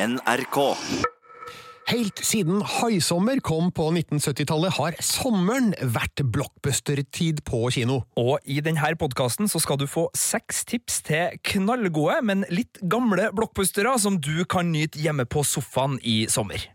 NRK. Helt siden Haisommer kom på 1970-tallet, har sommeren vært blockbuster-tid på kino. Og i denne podkasten skal du få seks tips til knallgode, men litt gamle blockbustere som du kan nyte hjemme på sofaen i sommer.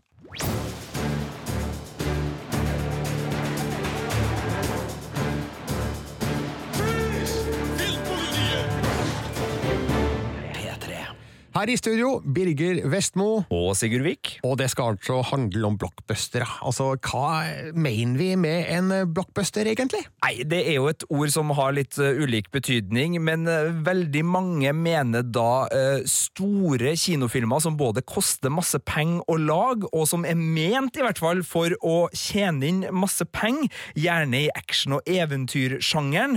Her i studio, Birger Vestmo. Og Sigurd Vik. Og det skal altså handle om blockbustere. Altså, hva mener vi med en blockbuster, egentlig? Nei, Det er jo et ord som har litt uh, ulik betydning, men uh, veldig mange mener da uh, store kinofilmer som både koster masse penger å lage, og som er ment i hvert fall for å tjene inn masse penger, gjerne i action- og eventyrsjangeren,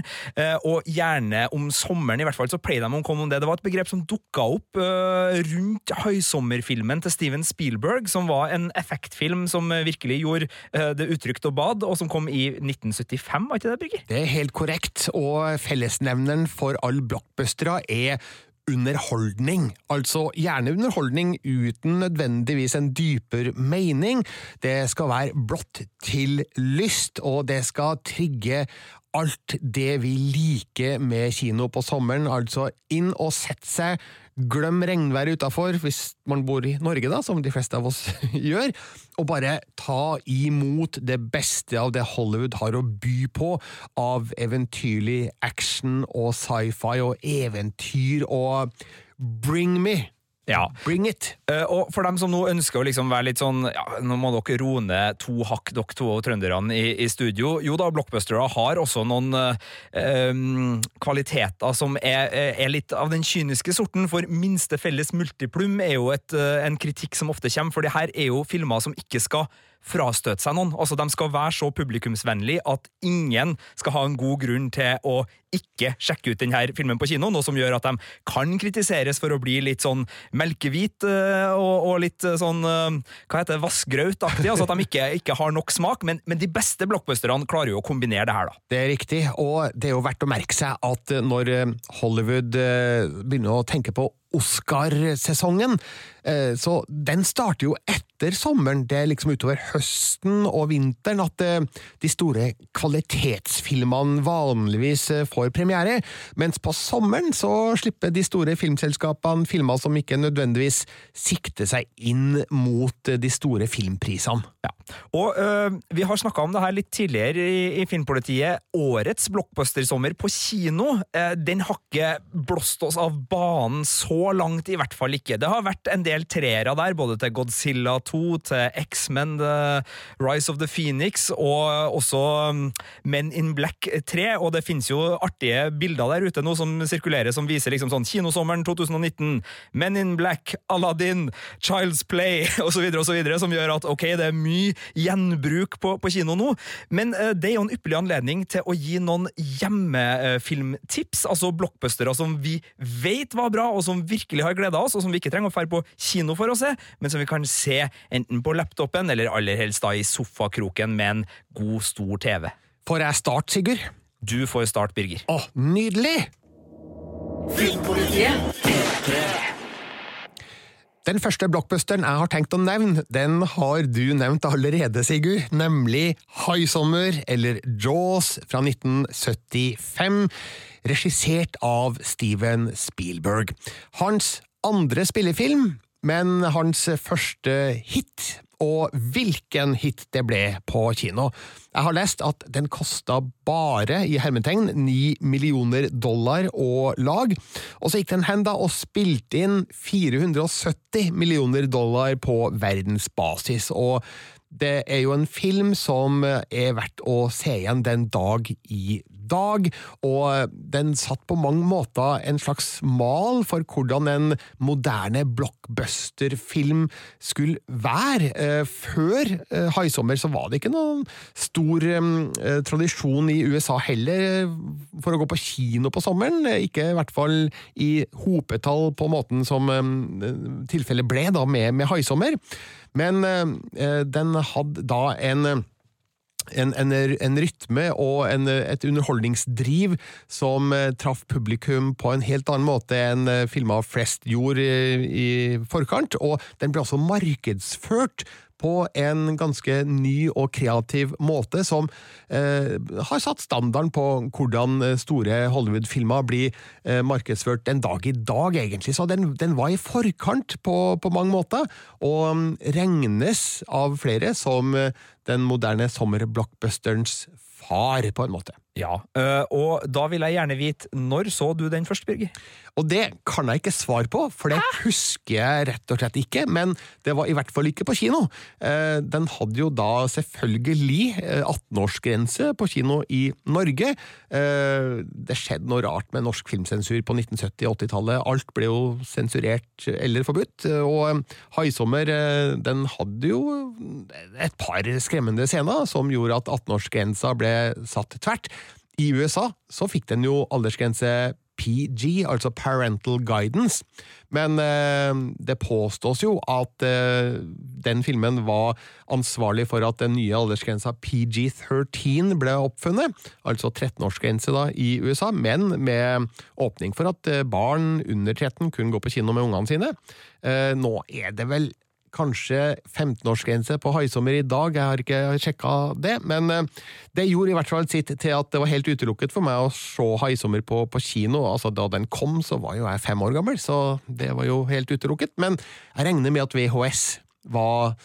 og gjerne om sommeren i hvert fall, så pleier de å komme om det. Det var et begrep som dukka opp rundt høysommerfilmen til Steven Spielberg, som var en effektfilm som virkelig gjorde eh, det utrygt og bad, og som kom i 1975, var ikke det, Birger? Det er helt korrekt, og fellesnevneren for alle blockbustere er underholdning. Altså gjerne underholdning uten nødvendigvis en dypere mening. Det skal være blått til lyst, og det skal trigge alt det vi liker med kino på sommeren. Altså inn og sette seg Glem regnvær utafor, hvis man bor i Norge, da, som de fleste av oss gjør, og bare ta imot det beste av det Hollywood har å by på av eventyrlig action og sci-fi og eventyr og bring me! Ja. Bring it! Uh, og for dem som nå ønsker å liksom være litt sånn ja, Nå må dere roe ned to hakk, dere to trønderne i, i, studio. Jo da, blockbustere har også noen uh, kvaliteter som er, er, litt av den kyniske sorten. For minste felles multiplum er jo et, uh, en kritikk som ofte kommer, for det her er jo filmer som ikke skal frastøte seg noen. Altså, De skal være så publikumsvennlige at ingen skal ha en god grunn til å ikke sjekke ut denne filmen på kino, noe som gjør at de kan kritiseres for å bli litt sånn melkehvit eh, og, og litt eh, sånn eh, hva heter det, vassgrautaktig, altså at de ikke, ikke har nok smak. Men, men, de beste blockbusterne klarer jo å kombinere det her, da. Det er riktig, og det er jo verdt å merke seg at når Hollywood begynner å tenke på Oscarsesongen, så den starter jo etter sommeren. Det er liksom utover høsten og vinteren at eh, de store kvalitetsfilmene vanligvis eh, får premiere, mens på sommeren så slipper de store filmselskapene filmer som ikke nødvendigvis sikter seg inn mot de store filmprisene. Ja. Og øh, vi har snakka om det her litt tidligere i, i Filmpolitiet. Årets blockbustersommer på kino, øh, den har ikke blåst oss av banen så langt, i hvert fall ikke. Det har vært en del treere der, både til Godzilla 2, til X-Men, Rise of the Phoenix, og også um, Men in Black 3. Og det finnes jo artige bilder der ute nå som sirkulerer, som viser liksom sånn kinosommeren 2019, Men in Black, Aladdin, Child's Play osv., osv., som gjør at ok, det er mye gjenbruk på, på kino nå, men uh, det er jo en ypperlig anledning til å gi noen hjemmefilmtips, altså blockbustere som vi vet var bra, og som virkelig har gleda oss, og som vi ikke trenger å dra på kino for å se, men som vi kan se enten på laptopen eller aller helst da i sofakroken med en god, stor TV. Får jeg start, Sigurd? Du får start, Birger. Å, nydelig! Filmpolitiet P3 den første blockbusteren jeg har tenkt å nevne, den har du nevnt allerede, Sigurd, nemlig Haisommer, eller Jaws, fra 1975 regissert av Steven Spielberg. Hans andre spillefilm, men hans første hit og hvilken hit det ble på kino. Jeg har lest at den kosta bare, i hermetegn, ni millioner dollar å lage, og så gikk den hen da og spilte inn 470 millioner dollar på verdensbasis, og det er jo en film som er verdt å se igjen den dag i dag, og den satt på mange måter en slags mal for hvordan en moderne blockbuster-film skulle være. Eh, før eh, Haisommer så var det ikke noen stor eh, tradisjon i USA heller for å gå på kino på sommeren, ikke i hvert fall i hopetall på måten som tilfellet ble da med, med Haisommer. Men den hadde da en en, en, en, rytme og en, et underholdningsdriv som eh, traff publikum på en helt annen måte enn eh, filma flest gjorde i, i forkant, og den ble også markedsført på en ganske ny og kreativ måte, som eh, har satt standarden på hvordan store Hollywood-filmer blir eh, markedsført den dag i dag, egentlig. Så den, den var i forkant på, på, mange måter, og mm, regnes av flere som eh, den moderne sommerblockbusterens far, på en måte. Ja, eh, og da vil jeg gjerne vite, når så du den først, Birger? Og det kan jeg ikke svare på, for det husker jeg rett og slett ikke. Men det var i hvert fall ikke på kino. Eh, den hadde jo da selvfølgelig 18-årsgrense eh, på kino i Norge. Det skjedde noe rart med norsk filmsensur på 1970- og 80-tallet. Alt ble jo sensurert eller forbudt. Og Haisommer den hadde jo et par skremmende scener som gjorde at 18-årsgrensa ble satt tvert. I USA så fikk den jo aldersgrense PG, altså Parental Guidance, men eh, det påstås jo at eh, den filmen var ansvarlig for at den nye aldersgrensa PG13 ble oppfunnet, altså 13-årsgrense da i USA, men med åpning for at eh, barn under 13 kunne gå på kino med ungene sine. Eh, nå er det vel kanskje 15-årsgrense på haisommer i dag, jeg har ikke sjekka det, men eh, det gjorde i hvert fall sitt til at det var helt utelukket for meg å se haisommer på, på kino. Altså, da den kom, så var jo jeg fem år gammel, så det var jo helt utelukket. Men jeg regner med at VHS var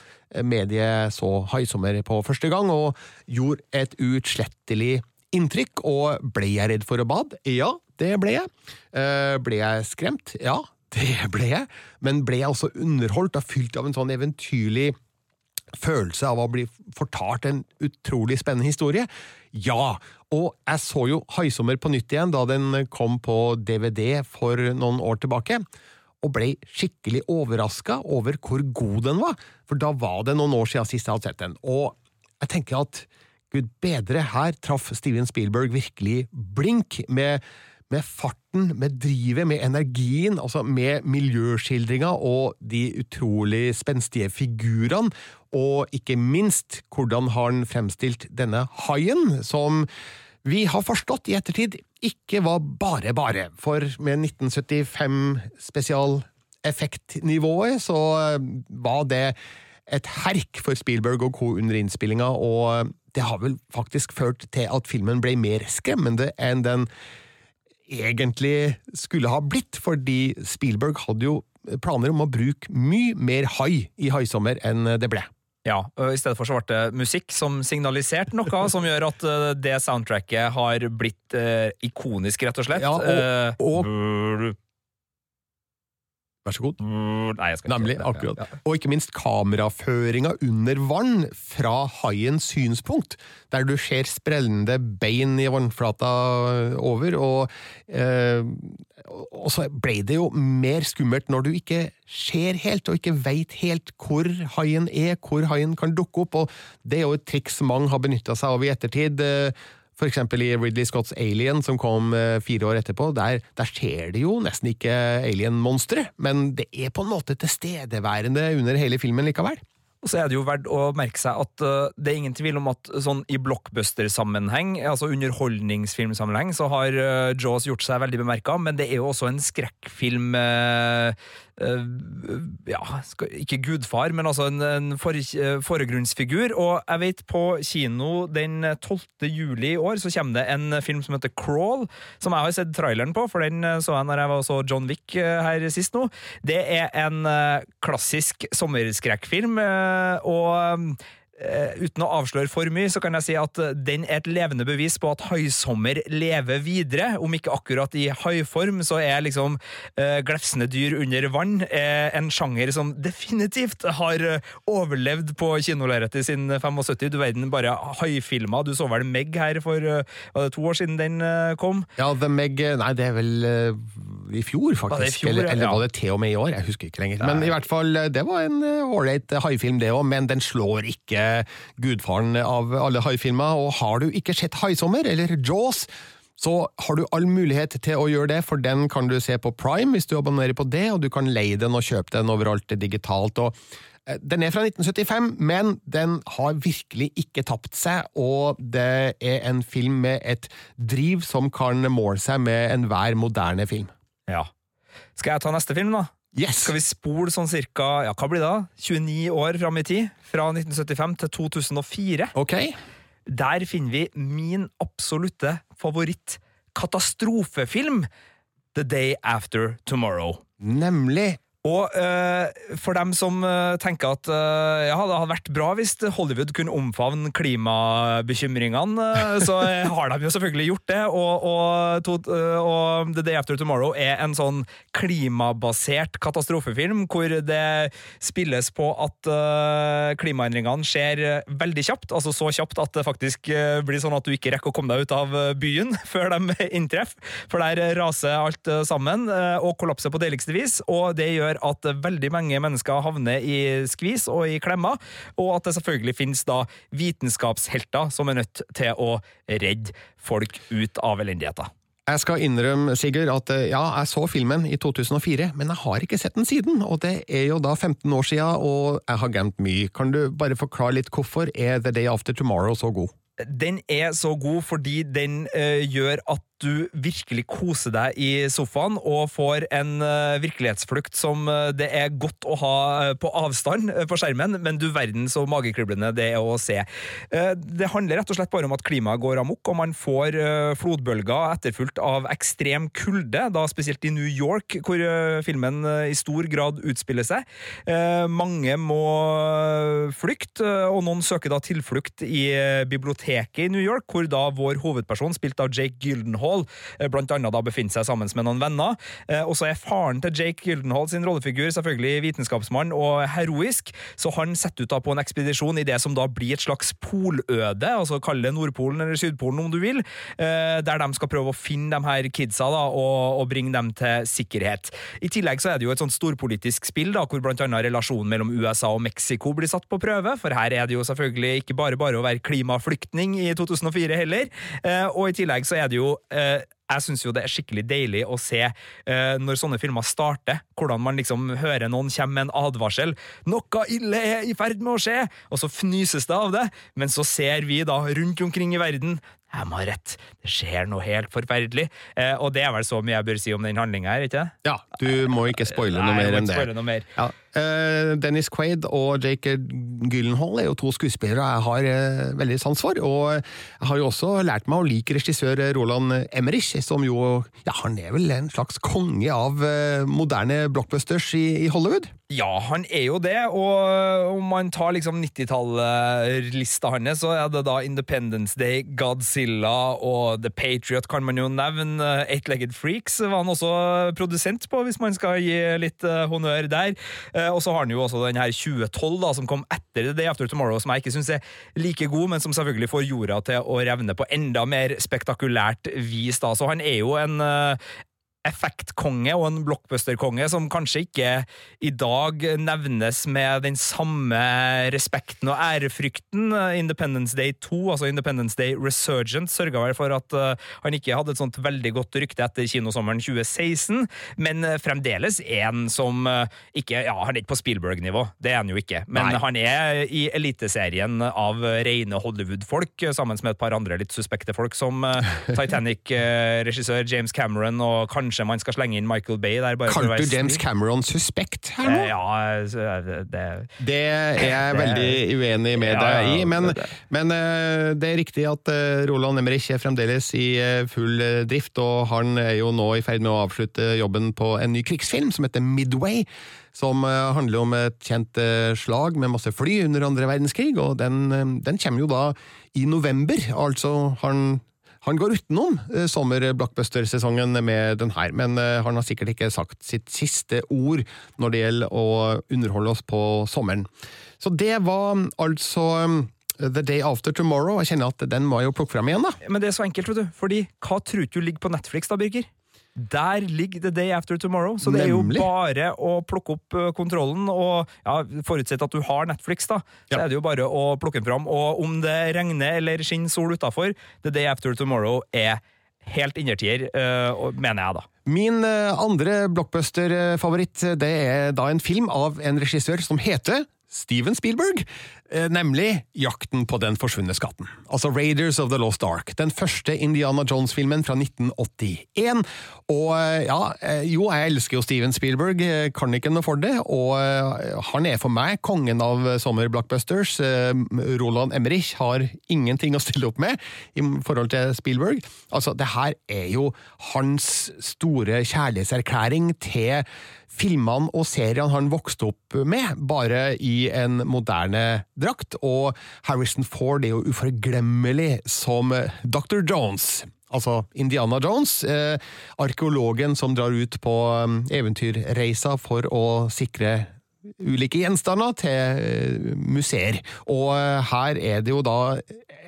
mediet så haisommer på første gang, og gjorde et uutslettelig inntrykk. Og ble jeg redd for å bade? Ja, det ble jeg. Eh, ble jeg skremt? Ja, det ble jeg, men ble jeg også underholdt og fylt av en sånn eventyrlig følelse av å bli fortalt en utrolig spennende historie? Ja, og jeg så jo Haisommer på nytt igjen da den kom på DVD for noen år tilbake, og ble skikkelig overraska over hvor god den var, for da var det noen år siden sist jeg hadde sett den, og jeg tenker at gud bedre, her traff Steven Spielberg virkelig blink med med farten, med drivet, med energien, altså med miljøskildringa og de utrolig spenstige figurene, og ikke minst hvordan har han fremstilt denne haien, som vi har forstått i ettertid ikke var bare bare, for med 1975 spesialeffektnivået så var det et herk for Spielberg og co. under innspillinga, og det har vel faktisk ført til at filmen ble mer skremmende enn den egentlig skulle ha blitt, fordi Spielberg hadde jo planer om å bruke mye mer hai i Haisommer enn det ble. Ja, I stedet for så ble det musikk som signaliserte noe, som gjør at det soundtracket har blitt eh, ikonisk, rett og slett. Ja, og, og Vær så god. Nei, jeg skal ikke Nemlig. Akkurat. Ja. Og ikke minst kameraføringa under vann, fra haiens synspunkt, der du ser sprellende bein i vannflata over, og, eh, og så ble det jo mer skummelt når du ikke ser helt, og ikke veit helt hvor haien er, hvor haien kan dukke opp, og det er jo et triks mange har benytta seg av i ettertid. Eh, for eksempel i Ridley Scotts Alien, som kom eh, fire år etterpå, der, der skjer det jo nesten ikke alien-monstre, men det er på en måte tilstedeværende under hele filmen likevel. Og så er det jo verdt å merke seg at uh, det er ingen tvil om at sånn i blockbuster-sammenheng, altså underholdningsfilmsammenheng, så har uh, Jaws gjort seg veldig bemerka, men det er jo også en skrekkfilm Uh, ja, ikke gudfar, men altså en, en for, uh, foregrunnsfigur. Og jeg vet på kino den 12. juli i år så kommer det en film som heter Crawl, som jeg har sett traileren på, for den så jeg når jeg var så John Wick her sist nå. Det er en klassisk sommerskrekkfilm, og uten å avsløre for mye, så kan jeg si at uh, den er et levende bevis på at haisommer lever videre. Om ikke akkurat i haiform, så er liksom uh, glefsende dyr under vann en sjanger som definitivt har overlevd på kinolerretet sin 75. Du verden, bare haifilmer. Du så vel Meg her for det to år siden den kom? Ja, The Meg Nei, det er vel i fjor, faktisk. I fjor, eller, eller ja. var det til og med i år? Jeg husker ikke lenger. Men i hvert fall, det var en ålreit haifilm, det òg. Men den slår ikke gudfaren av alle haifilmer. Og har du ikke sett Haisommer eller Jaws, så har du all mulighet til å gjøre det, for den kan du se på Prime hvis du abonnerer på det, og du kan leie den og kjøpe den overalt digitalt. og eh, den er fra 1975, men den har virkelig ikke tapt seg, og det er en film med et driv som kan måle seg med enhver moderne film. Ja. Skal jeg ta neste film, da? Yes! Skal vi spole sånn cirka ja, hva blir det da? 29 år fram i tid? Fra 1975 til 2004. Ok. Der finner vi min absolutte favoritt katastrofefilm, The Day After Tomorrow. Nemlig. Og eh, for dem som eh, tenker at eh, ja, det hadde vært bra hvis Hollywood kunne omfavne klimabekymringene, eh, så har de jo selvfølgelig gjort det. Og, og, to, eh, og The Day After Tomorrow er en sånn klimabasert katastrofefilm hvor det spilles på at eh, klimaendringene skjer veldig kjapt. Altså så kjapt at det faktisk blir sånn at du ikke rekker å komme deg ut av byen før de inntreffer. For der raser alt sammen og kollapser på deiligste vis. og det gjør at veldig mange mennesker havner i skvis og i klemmer, og at det selvfølgelig finnes da vitenskapshelter som er nødt til å redde folk ut av elendigheter. Jeg skal innrømme, Sigurd, at eh, ja, jeg så filmen i 2004, men jeg har ikke sett den siden. Og det er jo da 15 år siden, og jeg har glemt mye. Kan du bare forklare litt hvorfor er The Day After Tomorrow så god? Den er så god fordi den uh, gjør at du virkelig koser deg i sofaen og får en uh, virkelighetsflukt som uh, det er godt å ha uh, på avstand på skjermen, men du verden så magekriblende det er å se. det handler rett og slett bare om at klimaet går amok, og man får flodbølger etterfulgt av ekstrem kulde, da spesielt i New York, hvor filmen i stor grad utspiller seg. mange må flykte, og noen søker da tilflukt i biblioteket i New York, hvor da vår hovedperson, spilt av Jake Gyldenhaal, Gyllenhaal eh, blant annet da befinner seg sammen med noen venner. Eh, og så er faren til Jake Gyllenhaal sin rollefigur selvfølgelig vitenskapsmann og heroisk, så han setter ut da på en ekspedisjon i det som da blir et slags poløde, altså kall det Nordpolen eller Sydpolen om du vil, eh, der de skal prøve å finne de her kidsa da, og, og bringe dem til sikkerhet. I tillegg så er det jo et sånt storpolitisk spill da, hvor annet relasjonen mellom USA og Mexico blir satt på prøve, for her er det jo selvfølgelig ikke bare bare å være klimaflyktning i 2004 heller, og i tillegg så er det jo jeg syns jo det er skikkelig deilig å se eh, når sånne filmer starter, hvordan man liksom hører noen komme med en advarsel. 'Noe ille er i ferd med å skje!' Og så fnyses det av det, men så ser vi da rundt omkring i verden jeg må ha rett, det skjer noe helt forferdelig. Eh, og det er vel så mye jeg bør si om den handlinga her, ikke Ja, du må ikke spoile noe mer enn det. Noe mer. Ja. Uh, Dennis Quaid og Jake Gyllenhaal er jo to skuespillere jeg har uh, veldig sans for. Og jeg har jo også lært meg å like regissør Roland Emmerich, som jo ja, han er vel en slags konge av uh, moderne blockbusters i, i Hollywood? Ja, han er jo det, og om man tar liksom 90-tall-lista hans, så er det da Independence Day, Godzilla og The Patriot kan man jo nevne. Eight-Legged Freaks var han også produsent på, hvis man skal gi litt honnør der. Uh, og så har han jo også den her 2012, da, som kom etter The Day After Tomorrow, som jeg ikke syns er like god, men som selvfølgelig får jorda til å revne på enda mer spektakulært vis. da. Så han er jo en, uh, effektkonge og en blockbuster-konge som kanskje ikke i dag nevnes med den samme respekten og ærefrykten. Independence Day 2, altså Independence Day Resurgent, sørga vel for at uh, han ikke hadde et sånt veldig godt rykte etter kinosommeren 2016, men uh, fremdeles en som uh, ikke Ja, han er ikke på Spielberg-nivå, det er han jo ikke, men Nei. han er i eliteserien av rene Hollywood-folk, sammen med et par andre litt suspekte folk, som Titanic-regissør James Cameron og kanskje kanskje man skal slenge inn Michael Bay der. Kalte du James Cameron suspekt her nå? Eh, ja, det, det er jeg veldig uenig med deg i, men, men uh, det er riktig at Roland Emmerich er fremdeles i full drift, og han er jo nå i ferd med å avslutte jobben på en ny krigsfilm som heter Midway som handler om et kjent slag med masse fly under andre verdenskrig, og den, den kommer jo da i november. Altså han han går utenom eh, sommer-blockbuster-sesongen med den her, men eh, han har sikkert ikke sagt sitt siste ord når det gjelder å underholde oss på sommeren. Så det var altså eh, The Day After Tomorrow. Jeg kjenner at den må jeg jo plukke fram igjen, da. Men det er så enkelt, vet du. Fordi hva tror du ligger på Netflix, da, Birger? Der ligger The Day After Tomorrow, så det er jo bare å plukke opp eh, kontrollen. Og ja, forutsett at du har Netflix, da, så ja. er det jo bare å plukke den fram. Og om det regner eller skinner sol utafor, The Day After Tomorrow er helt innertier, uh, mener jeg, da. Min andre blockbuster-favoritt det er da en film av en regissør som heter Steven Spielberg, eh, nemlig Jakten på den forsvunne skatten. Altså Raiders of the Lost Ark, den første Indiana Jones-filmen fra 1981. Og eh, ja, eh, jo, jeg elsker jo Steven Spielberg, kan ikke noe for det, og han er for meg kongen av sommerblockbusters. Roland Emmerich har ingenting å stille opp med i forhold til Spielberg. Altså, det her er jo hans store kjærlighetserklæring til filmene og seriene han vokste opp med, bare i en moderne drakt, og Harrison Ford er jo uforglemmelig som Dr. Jones. Altså Indiana Jones, eh, arkeologen som drar ut på um, eventyrreiser for å sikre ulike gjenstander til eh, museer. Og eh, her er det jo da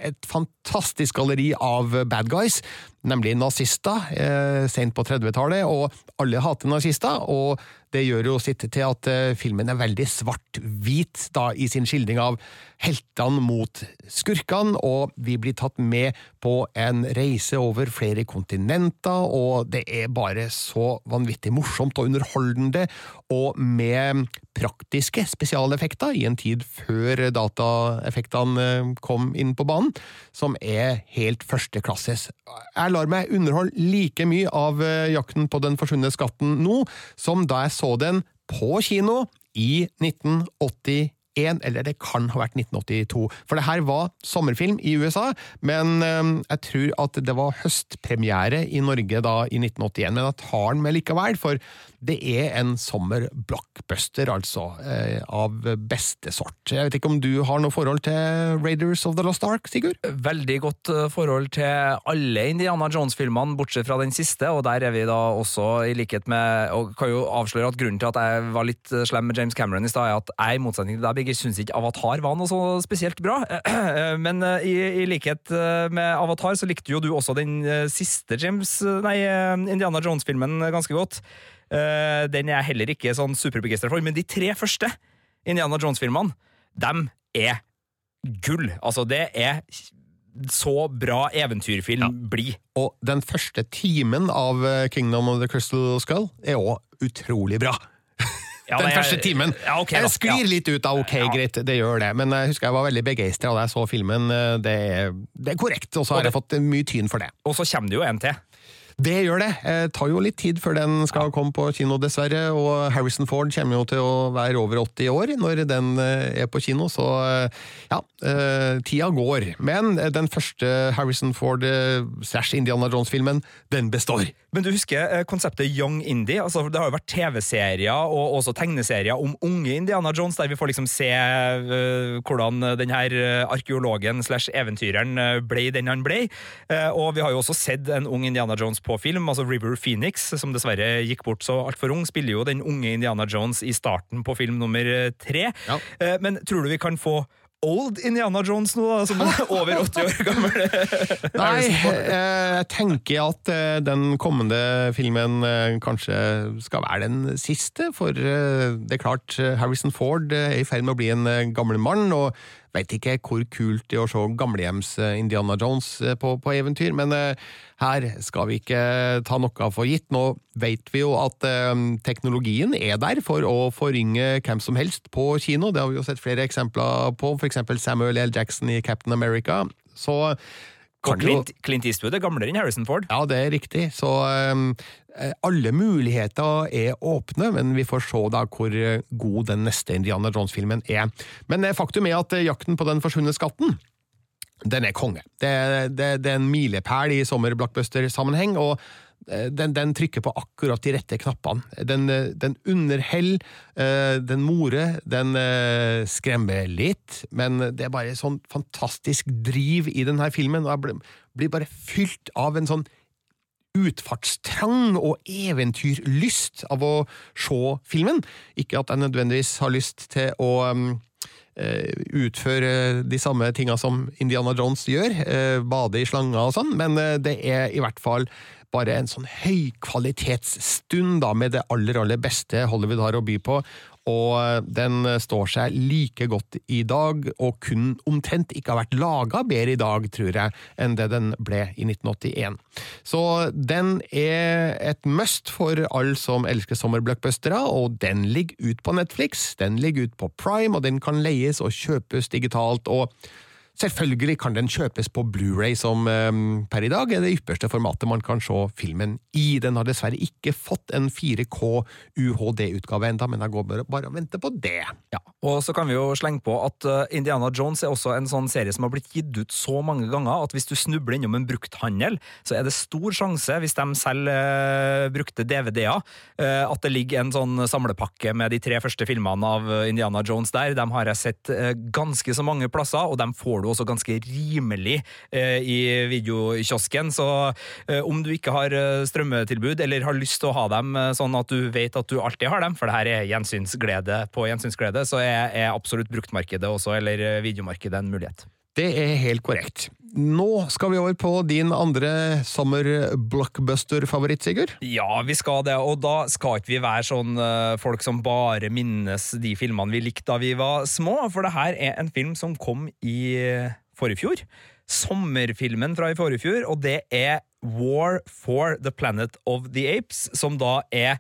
et fantastisk galleri av bad guys, nemlig nazister, eh, sent på 30-tallet, og alle hater nazister. og det gjør jo sitt til at eh, filmen er veldig svart-hvit i sin skildring av heltene mot skurkene, og vi blir tatt med på en reise over flere kontinenter, og det er bare så vanvittig morsomt og underholdende, og med praktiske spesialeffekter i en tid før dataeffektene eh, kom inn på banen, som er helt førsteklasses. Jeg lar meg underholde like mye av eh, Jakten på den forsvunne skatten nå, som da jeg så den på kino i 1981 eller det kan ha vært 1982. For det her var sommerfilm i USA, men ehm, jeg tror at det var høstpremiere i Norge da i 1981. Men jeg tar den med likevel, for det er en sommer-blockbuster, altså, eh, av beste sort. Jeg vet ikke om du har noe forhold til Raiders of the Lost Ark, Sigurd? Veldig godt eh, forhold til alle Indiana Jones-filmene, bortsett fra den siste, og der er vi da også i likhet med Og kan jo avsløre at grunnen til at jeg var litt eh, slem med James Cameron i stad, er at jeg i motsetning til deg begge syns ikke Avatar var noe så spesielt bra. Men i, i likhet med Avatar så likte jo du også den siste James, nei, Indiana Jones-filmen ganske godt. Den er jeg heller ikke sånn superbegeistra for, men de tre første Indiana Jones-filmene, dem er gull. Altså, det er så bra eventyrfilm ja. blir. Og den første timen av eh, Kingdom of the Crystal Skull er òg utrolig bra. Ja, den første timen. Ja, okay, jeg sklir litt ut av ok, greit, det gjør det, men jeg husker jeg var veldig begeistra da jeg så filmen. Eh, det er, det er korrekt, og så har jeg fått mye tyn for det. Og så kommer det jo en til. Det gjør det. Eh, tar jo litt tid før den skal komme på kino, dessverre. Og Harrison Ford kommer jo til å være over 80 år når den eh, er på kino, så eh, ja, tida går. Men den første Harrison Ford slash Indiana Jones-filmen, den består. Men du husker konseptet Young Indie? Altså, det har jo vært TV-serier og også tegneserier om unge Indiana Jones, der vi får liksom se uh, hvordan den her arkeologen slash eventyreren ble den han ble. Uh, og vi har jo også sett en ung Indiana Jones på film. altså River Phoenix, som dessverre gikk bort så altfor ung, spiller jo den unge Indiana Jones i starten på film nummer tre. Ja. Eh, men tror du vi kan få old Indiana Jones nå, da, som er over 80 år gammel? Nei, eh, jeg tenker at eh, den kommende filmen kanskje skal være den siste. For det er klart, Harrison Ford er i ferd med å bli en gammel mann. og Veit ikke hvor kult det er å se gamlehjems Indiana Jones på, på eventyr, men her skal vi ikke ta noe for gitt. Nå vet vi jo at eh, teknologien er der for å forringe hvem som helst på kino. Det har vi jo sett flere eksempler på, f.eks. Samuel L. Jackson i Captain America. Så og Clint, Clint, Eastwood er gamlere enn Harrison Ford. Ja, det er riktig. Så um, alle muligheter er åpne, men vi får se da hvor god den neste Indiana Jones-filmen er. Men faktum er at jakten på den forsvunne skatten den er konge. Det, det, det er en milepæl i sommerblockbuster-sammenheng, og eh, den, den, trykker på akkurat de rette knappene. Den, den underhell, eh, den morer, den eh, skremmer litt, men det er bare sånn fantastisk driv i denne filmen, og jeg blir bare fylt av en sånn utfartstrang og eventyrlyst av å se filmen. Ikke at jeg nødvendigvis har lyst til å Eh, utføre de samme tinga som Indiana Jones gjør, eh, bade i slanger og sånn, men eh, det er i hvert fall bare en sånn høykvalitetsstund da, med det aller, aller beste Hollywood har å by på. og den står seg like godt i dag, og kun omtrent ikke har vært laga bedre i dag, tror jeg, enn det den ble i 1981. Så den er et must for alle som elsker sommerblockbustere, og den ligger ut på Netflix, den ligger ut på Prime, og den kan leies og kjøpes digitalt. og Selvfølgelig kan den kjøpes på Blu-ray, som um, per i dag er det ypperste formatet man kan se filmen i. Den har dessverre ikke fått en 4K UHD-utgave enda, men jeg går bare, bare og venter på det. Ja, og så kan vi jo slenge på at uh, Indiana Jones er også en sånn serie som har blitt gitt ut så mange ganger at hvis du snubler innom en brukthandel, så er det stor sjanse, hvis de selger uh, brukte DVD-er, uh, at det ligger en sånn samlepakke med de tre første filmene av Indiana Jones der. De har jeg sett ganske så mange plasser, og de får du du også ganske rimelig eh, i videokiosken. Så eh, om du ikke har eh, strømmetilbud, eller har lyst til å ha dem sånn at du vet at du alltid har dem, for det her er gjensynsglede på gjensynsglede, så er, er absolutt bruktmarkedet også, eller videomarkedet, en mulighet. Det er helt korrekt. Nå skal vi over på din andre sommer-blockbuster-favoritt, Sigurd. Ja, vi skal det, og da skal ikke vi være sånn uh, folk som bare minnes de filmene vi likte da vi var små, for det her er en film som kom i forrige fjor. Sommerfilmen fra i forrige fjor, og det er War for the Planet of the Apes, som da er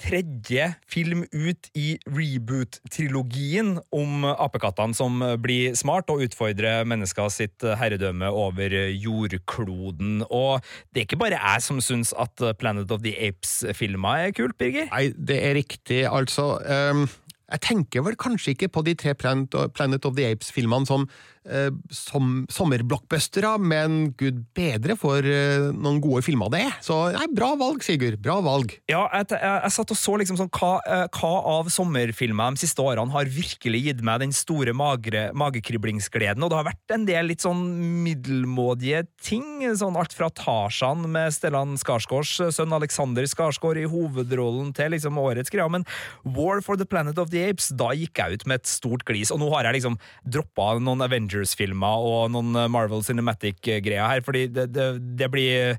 tredje film ut i reboot-trilogien om apekattene som blir smart og utfordrer mennesker sitt herredømme over jordkloden. Og det er ikke bare jeg som syns at Planet of the Apes-filmer er kult, Birger? Nei, det er riktig, altså. Um, jeg tenker vel kanskje ikke på de tre Planet of the Apes-filmene som som sommerblockbustere, men gud bedre for eh, noen gode filmer det er. Så nei, bra valg, Sigurd. Bra valg. Ja, jeg, jeg, jeg satt og så liksom sånn hva, eh, hva av sommerfilmer de siste årene har virkelig gitt meg den store magre, magekriblingsgleden, og det har vært en del litt sånn middelmådige ting. Sånn alt fra Tarzan med Stellan Skarsgårds sønn Alexander Skarsgård i hovedrollen til liksom årets greia, men War for the Planet of the Apes, da gikk jeg ut med et stort glis, og nå har jeg liksom droppa noen Avengers Avengers-filmer og noen eh, Marvel Cinematic-greier her, fordi det, det, det blir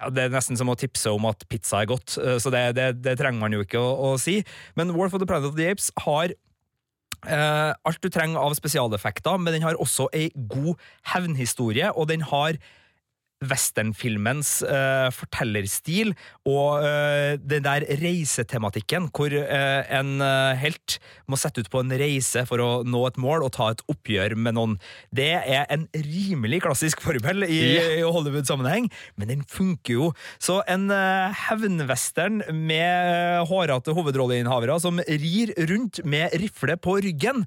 ja, det er nesten som å tipse om at pizza er godt, eh, så det, det, det trenger man jo ikke å, å, si. Men War for the Planet of the Apes har eh, alt du trenger av spesialeffekter, men den har også ei god hevnhistorie, og den har westernfilmens uh, fortellerstil og uh, den der reisetematikken, hvor uh, en helt må sette ut på en reise for å nå et mål og ta et oppgjør med noen. Det er en rimelig klassisk formel i, yeah. i Hollywood-sammenheng, men den funker jo. Så en hevnwestern med hårete hovedrolleinnehavere som rir rundt med rifle på ryggen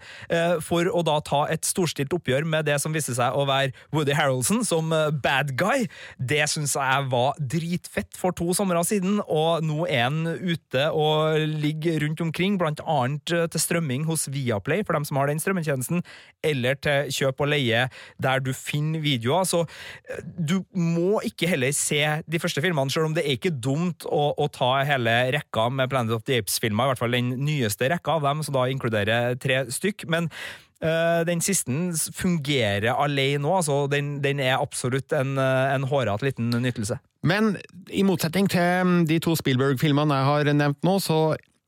for å da ta et storstilt oppgjør med det som viste seg å være Woody Harroldson som bad guy det syns jeg var dritfett for to somre siden, og nå er han ute og ligger rundt omkring, blant annet eh, til strømming hos Viaplay, for dem som har den strømmetjenesten, eller til kjøp og leie der du finner videoer. Så eh, du må ikke heller se de første filmene, selv om det er ikke dumt å, å ta hele rekka med Planet of the Apes-filmer, i hvert fall den nyeste rekka av dem, som da inkluderer tre stykk. men den siste fungerer alene òg, altså. Den, den, er absolutt en, eh, en hårete liten nytelse. Men i motsetning til mm, de to Spielberg-filmene jeg har nevnt nå, så,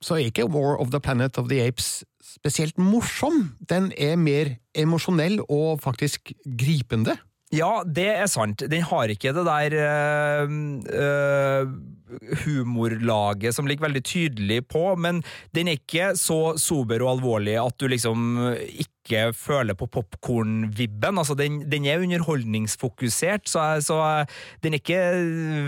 så er ikke War of the Planet of the Apes spesielt morsom. Den er mer emosjonell og faktisk gripende. Ja, det er sant. Den har ikke det der øh, øh, humorlaget som ligger veldig tydelig på, men den er ikke så sober og alvorlig at du liksom ikke ikke føler på popkorn-vibben. Altså, den, den, er underholdningsfokusert, så, så, den er ikke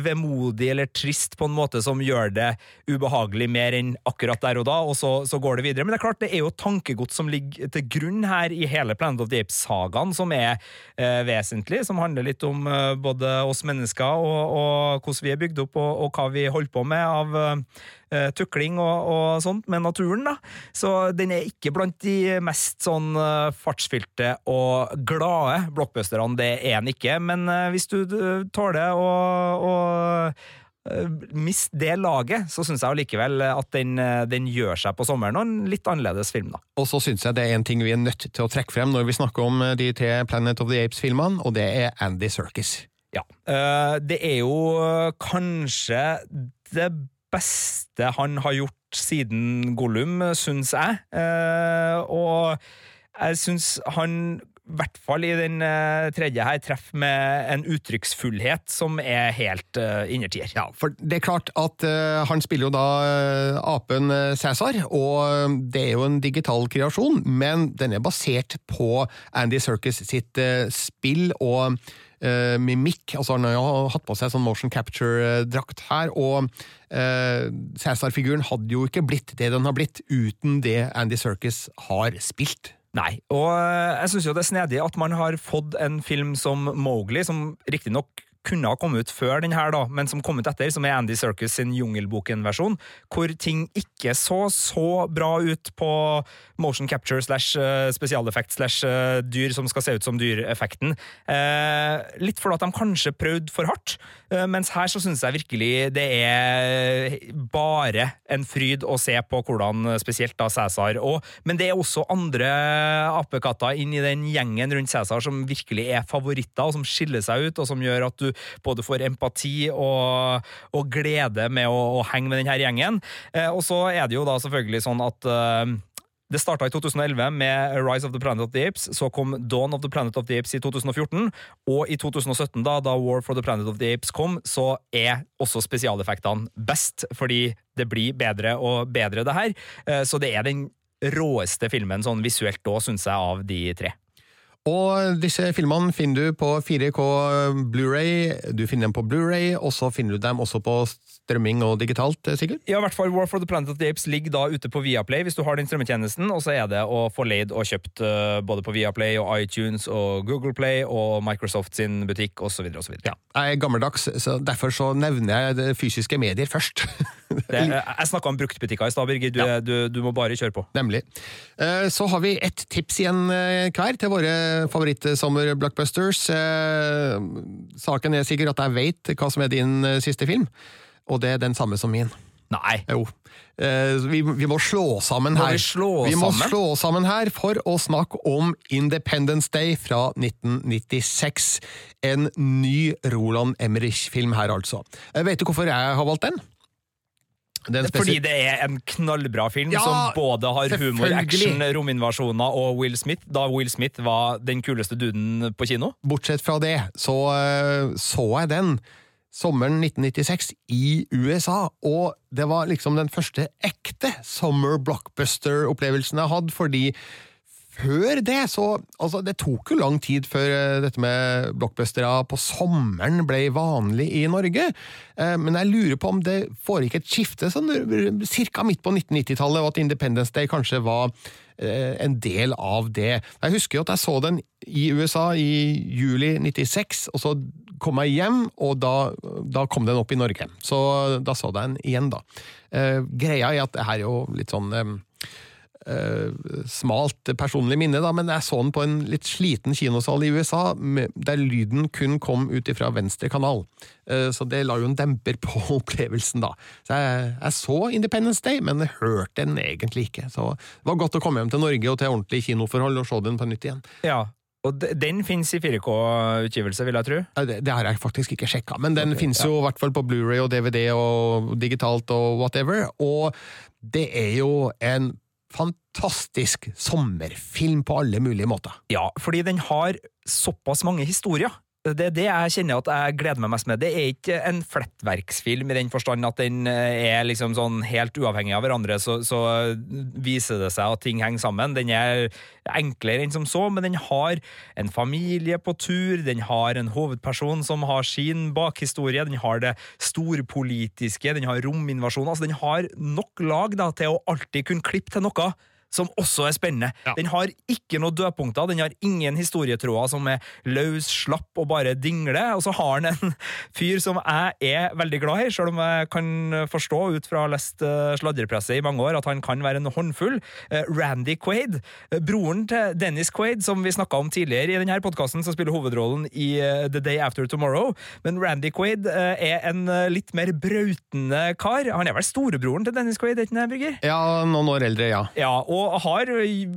vemodig eller trist på en måte som gjør det ubehagelig mer enn akkurat der og da, og så, så går det videre. Men det er klart, det er jo tankegods som ligger til grunn her i hele Planet of the Apes-sagaen, som er eh, vesentlig, som handler litt om eh, både oss mennesker og, og, hvordan vi er bygd opp, og, og hva vi holder på med av eh, tukling og, og, sånt med naturen, da. Så den er ikke blant de mest sånn fartsfylte og glade blockbusterne, det er han ikke. Men uh, hvis du tåler å, å miste det laget, så syns jeg allikevel at den, den, gjør seg på sommeren, og en litt annerledes film, da. Og så syns jeg det er en ting vi er nødt til å trekke frem når vi snakker om de tre Planet of the Apes-filmene, og det er Andy Circus. Ja. Det er jo kanskje det beste han har gjort siden Gollum, syns jeg. Eh, og jeg syns han i hvert fall i den uh, tredje her, treffer med en uttrykksfullhet som er helt uh, innertier. Ja, for det er klart at uh, han spiller jo da uh, apen Cæsar, og det er jo en digital kreasjon, men den er basert på Andy Circus sitt spill og mimikk. Altså Han har jo hatt på seg sånn motion capture-drakt her, og Cæsar-figuren hadde jo ikke blitt det den har blitt uten det Andy Circus har spilt. Nei, og eh, jeg syns jo det er snedig at man har fått en film som Mowgli, som riktignok kunne ha kommet ut før den her, da, men som kom ut etter, som er Andy Circus sin Jungelboken-versjon, hvor ting ikke så så bra ut på motion capture slash eh, spesialeffekt slash eh, dyr som skal se ut som dyr-effekten. Eh, litt fordi at de kanskje prøvde for hardt, eh, mens her så syns jeg virkelig det er bare en fryd å se på hvordan spesielt da Cæsar og Men det er også andre apekatter inn i den gjengen rundt Cæsar som virkelig er favoritter, og som skiller seg ut, og som gjør at du både får empati og, og glede med å, å, henge med denne gjengen. Eh, og så er det jo da selvfølgelig sånn at eh, det starta i 2011 med Rise of the Planet of the Apes. Så kom Dawn of the Planet of the Apes i 2014. Og i 2017, da, da War for the Planet of the Apes kom, så er også spesialeffektene best. Fordi det blir bedre og bedre, det her. Eh, så det er den råeste filmen sånn visuelt da, syns jeg, av de tre. Og disse filmene finner du på 4K Blu-ray, du finner dem på Blu-ray, og så finner du dem også på strømming og digitalt, eh, sikkert? Ja, i hvert fall War for the Planet of the Apes ligger da ute på Viaplay hvis du har den strømmetjenesten, og så er det å få leid og kjøpt uh, både på Viaplay og iTunes og Google Play og Microsoft sin butikk osv. osv. Ja, jeg er gammeldags, så derfor så nevner jeg det fysiske medier først. det, jeg snakka om bruktbutikker i stad, Birgit. Du, ja. du, du, må bare kjøre på. Nemlig. Så har vi ett tips igjen hver til våre favorittsommer-blockbusters. Saken er sikkert at jeg vet hva som er din siste film og det er den samme som min. Nei. Jo. Eh, vi, vi, må slå sammen her. Må vi, slå vi må sammen? slå sammen her for å snakke om Independence Day fra 1996. En ny Roland Emmerich-film her, altså. Eh, vet du hvorfor jeg har valgt den? Fordi det er en knallbra film ja, som både har humor, action, rominvasjoner og Will Smith, da Will Smith var den kuleste duden på kino. Bortsett fra det, så eh, så jeg den sommeren 1996 i USA, og det var liksom den første ekte summer blockbuster-opplevelsen jeg hadde, fordi før det, så Altså, det tok jo lang tid før eh, dette med blockbustere på sommeren ble vanlig i Norge, eh, men jeg lurer på om det foregikk et skifte sånn ca. midt på 1990-tallet, og at Independence Day kanskje var eh, en del av det. Jeg husker jo at jeg så den i USA i juli 96, og så kom jeg hjem, og da, da, kom den opp i Norge. Så da så jeg den igjen, da. Greia er at det her er jo litt sånn smalt personlig minne, da, men jeg så den på en litt sliten kinosal i USA, der lyden kun kom ut ifra venstre kanal. Eh, så det la jo en demper på opplevelsen, da. Så jeg, jeg så Independence Day, men jeg hørte den egentlig ikke. Så det var godt å komme hjem til Norge og til ordentlig kinoforhold og se den på nytt igjen. Ja, og den finnes i 4K-utgivelse, vil jeg tro? Det, det, har jeg faktisk ikke sjekka, men den okay, finnes ja. jo i hvert fall på Blu-ray og DVD og digitalt og whatever. Og det er jo en fantastisk sommerfilm på alle mulige måter. Ja, fordi den har såpass mange historier. Det er det jeg kjenner at jeg gleder meg mest med. Det er ikke en flettverksfilm i den forstand at den eh, er liksom sånn helt uavhengig av hverandre, så, så viser det seg at ting henger sammen. Den er enklere enn som så, men den har en familie på tur, den har en hovedperson som har sin bakhistorie, den har det storpolitiske, den har rominvasjon. Altså, den har nok lag da, til å alltid kunne klippe til noe som også er spennende. Ja. Den har ikke noen dødpunkter, den har ingen historietråder som er løs, slapp og bare dingler. Og så har den en fyr som jeg er veldig glad i, selv om jeg kan forstå ut fra å ha lest sladrepresset i mange år at han kan være en håndfull. Uh, Randy Quaid, uh, broren til Dennis Quaid, som vi snakka om tidligere i denne podkasten, som spiller hovedrollen i The Day After Tomorrow. Men Randy Quaid er en litt mer brautende kar. Han er vel storebroren til Dennis Quaid, ikke sant, Birger? Ja, noen år eldre, ja. ja og og har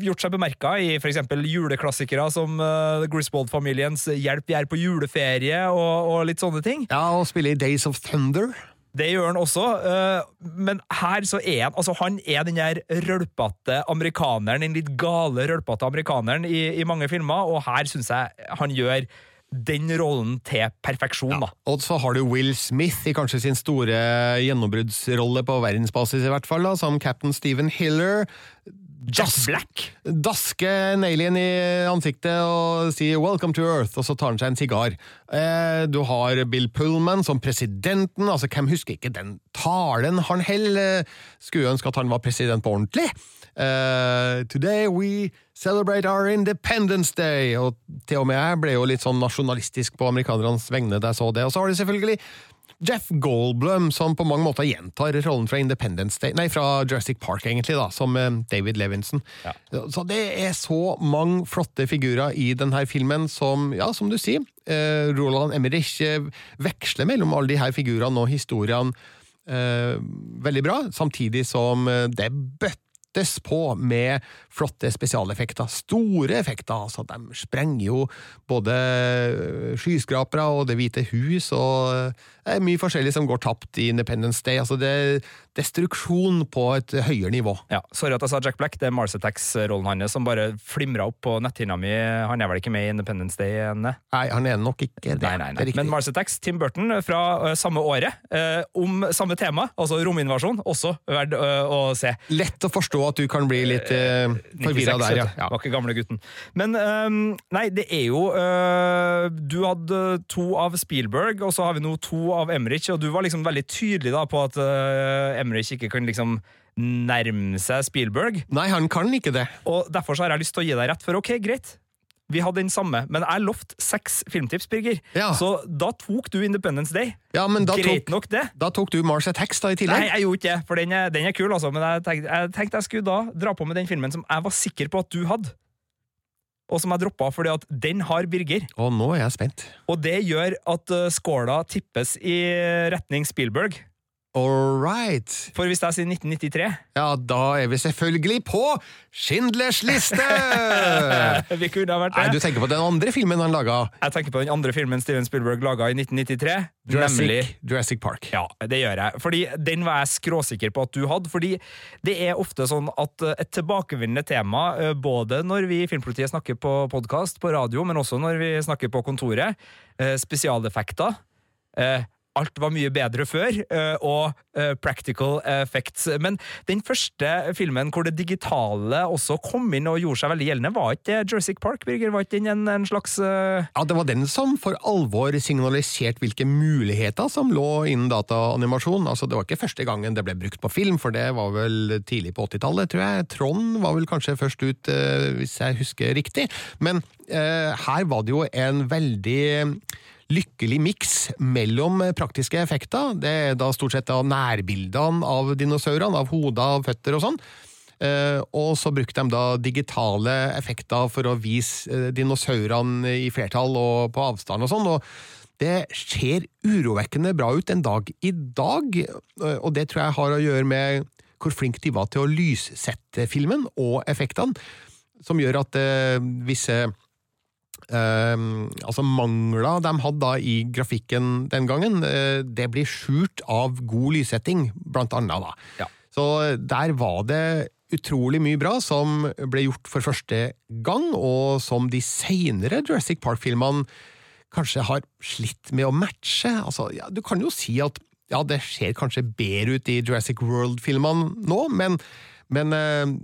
gjort seg bemerka i f.eks. juleklassikere som uh, Griswold-familiens Hjelp, vi er på juleferie, og, og, litt sånne ting. Ja, og spille i Days of Thunder. Det gjør han også, øh, men her så er han altså Han er den der rølpete amerikaneren, den litt gale, rølpete amerikaneren i, i mange filmer, og her syns jeg han gjør den rollen til perfeksjon, da. Og så har du Will Smith i kanskje sin store gjennombruddsrolle på verdensbasis, i hvert fall, da, som cap'n Stephen Hiller. Jack Black. Daske en alien i ansiktet og si 'Welcome to Earth', og så tar han seg en sigar. Eh, du har Bill Pullman som presidenten, altså hvem husker ikke den talen han holder? Skulle ønske at han var president på ordentlig. Eh, 'Today we celebrate our Independence Day', og til og med jeg ble jo litt sånn nasjonalistisk på amerikanernes vegne da jeg så det. Og så har du selvfølgelig Jeff Goldblum, som på mange måter gjentar rollen fra Independence Day, nei, fra Jurassic Park, egentlig, da, som eh, David Levinson. Ja. Så det er så mange flotte figurer i denne filmen som, ja, som du sier, eh, Roland Emmerich eh, veksler mellom alle her figurene og historiene eh, veldig bra, samtidig som det bøttes på med flotte spesialeffekter. Store effekter, altså. De sprenger jo både skyskrapere og Det hvite hus, og det er mye forskjellig som går tapt i Independence Day. Altså, det er destruksjon på et høyere nivå. Ja, Sorry at jeg sa Jack Black. Det er Mars Attacks-rollen hans som bare flimra opp på netthinna mi. Han er vel ikke med i Independence Day ennå? Nei, han er nok ikke det. Nei, nei, nei. Det. Men Mars Attacks, Tim Burton fra uh, samme året, uh, om samme tema, altså rominvasjon, også verdt uh, å se. Lett å forstå at du kan bli litt uh, forvirra der, ja. ja. Var ikke gamle gutten. Men øhm, nei, det er jo Du hadde to av Spielberg, og så har vi nå to av Emmerich, og du var liksom veldig tydelig da på at uh, Emmerich ikke kan liksom nærme seg Spielberg, Nei, han kan ikke det. og derfor så har jeg lyst til å gi deg rett, for ok, greit. Vi hadde den samme, men jeg lovte seks filmtips, Birger. Ja. Så da tok du Independence Day. Ja, men da Greit tok, nok, det. da tok du Mars Attacks da i tillegg? Nei, jeg gjorde ikke det, for den er, den er kul, altså. Men jeg tenkte, jeg tenkte jeg skulle da dra på med den filmen som jeg var sikker på at du hadde. Og som jeg droppa fordi at den har Birger. Og nå er jeg spent. Og det gjør at uh, skåla tippes i retning Spielberg. All right. For hvis jeg sier 1993 Ja, da er vi selvfølgelig på Schindlers liste! Vi kunne ha vært Nei, du tenker på den andre filmen han laga. Jeg tenker på den andre filmen Steven Spielberg laga i 1993, nemlig Jurassic, Jurassic Park. Ja, det gjør jeg. Fordi Den var jeg skråsikker på at du hadde. Fordi det er ofte sånn at eh, et tilbakevendende tema, eh, både når vi i Filmpolitiet snakker på podkast, på radio, men også når vi snakker på kontoret, eh, spesialeffekter Alt var mye bedre før, eh, og eh, practical effects. Men den første filmen hvor det digitale også kom inn og gjorde seg veldig gjeldende, var ikke Jurassic Park, Birger? Var ikke den en, slags eh, Ja, Det var den som for alvor signaliserte hvilke muligheter som lå innen dataanimasjon. Altså, Det var ikke første gangen det ble brukt på film, for det var vel tidlig på 80-tallet, tror jeg. Trond var vel kanskje først ut, hvis jeg husker riktig. Men eh, her var det jo en veldig lykkelig miks mellom praktiske effekter. Det er da stort sett da nærbildene av dinosaurene, av hoder, av føtter og sånn. Eh, og så brukte de da digitale effekter for å vise eh, dinosaurene i flertall og på avstand og sånn. og det ser urovekkende bra ut en dag i dag, eh, og det tror jeg har å gjøre med hvor flink de var til å lyssette filmen og effektene, som gjør at visse altså mangla de hadde da i grafikken den gangen, eh, det blir skjult av god lyssetting, blant annet. da. Ja. Så der var det utrolig mye bra som ble gjort for første gang, og som de senere Jurassic Park-filmene kanskje har slitt med å matche. Altså, ja, du kan jo si at ja, det ser kanskje bedre ut i Jurassic World-filmene nå, men, men eh,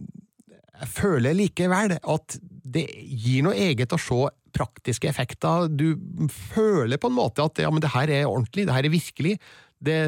jeg føler likevel at det gir noe eget å se praktiske effekter. Du føler på en måte at ja, men det her er ordentlig, det her er virkelig. Det,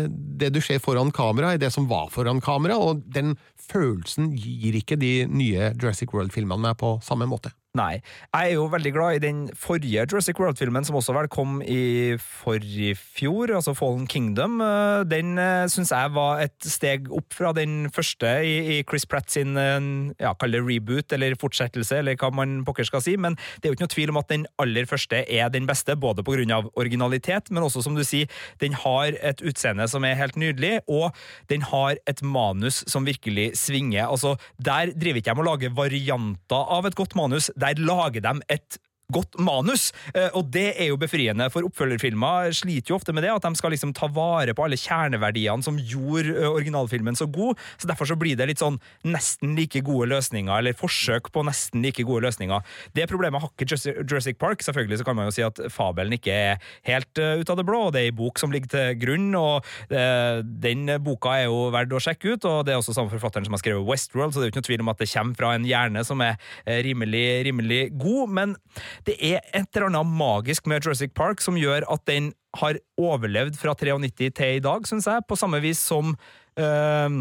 det du ser foran kamera, er det som var foran kamera, og den følelsen gir ikke de nye Jurassic World-filmene meg på samme måte. Nei. Jeg er jo veldig glad i den forrige Jurassic World-filmen, som også vel kom i forrige fjor, altså Fallen Kingdom. Eh, Den syns jeg var et steg opp fra den første i, Chris Pratt sin eh, ja, kall det reboot, eller fortsettelse, eller hva man pokker skal si. Men det er jo ikke noe tvil om at den aller første er den beste, både av originalitet, men også, som du sier, den har et utseende som er helt nydelig, og den har et manus som virkelig svinger. Altså, der driver ikke jeg med å lage varianter av et godt manus, der lager de et godt manus. Eh, og det er jo befriende, for oppfølgerfilmer sliter jo ofte med det, at de skal liksom ta vare på alle kjerneverdiene som gjorde eh, originalfilmen så god. Så derfor så blir det litt sånn nesten like gode løsninger, eller forsøk på nesten like gode løsninger. Det problemet har ikke Jurassic Park. Selvfølgelig så kan man jo si at fabelen ikke er helt uh, ut av det blå, og det er ei bok som ligger til grunn, og den boka er jo verdt å sjekke ut, og det er også samme forfatteren som har skrevet Westworld, så det er jo ikke noe tvil om at det kommer fra en hjerne som er rimelig, rimelig god. men det er et eller annet magisk med Jurassic Park som gjør at den har overlevd fra 93 til i dag, syns jeg, på samme vis som øh,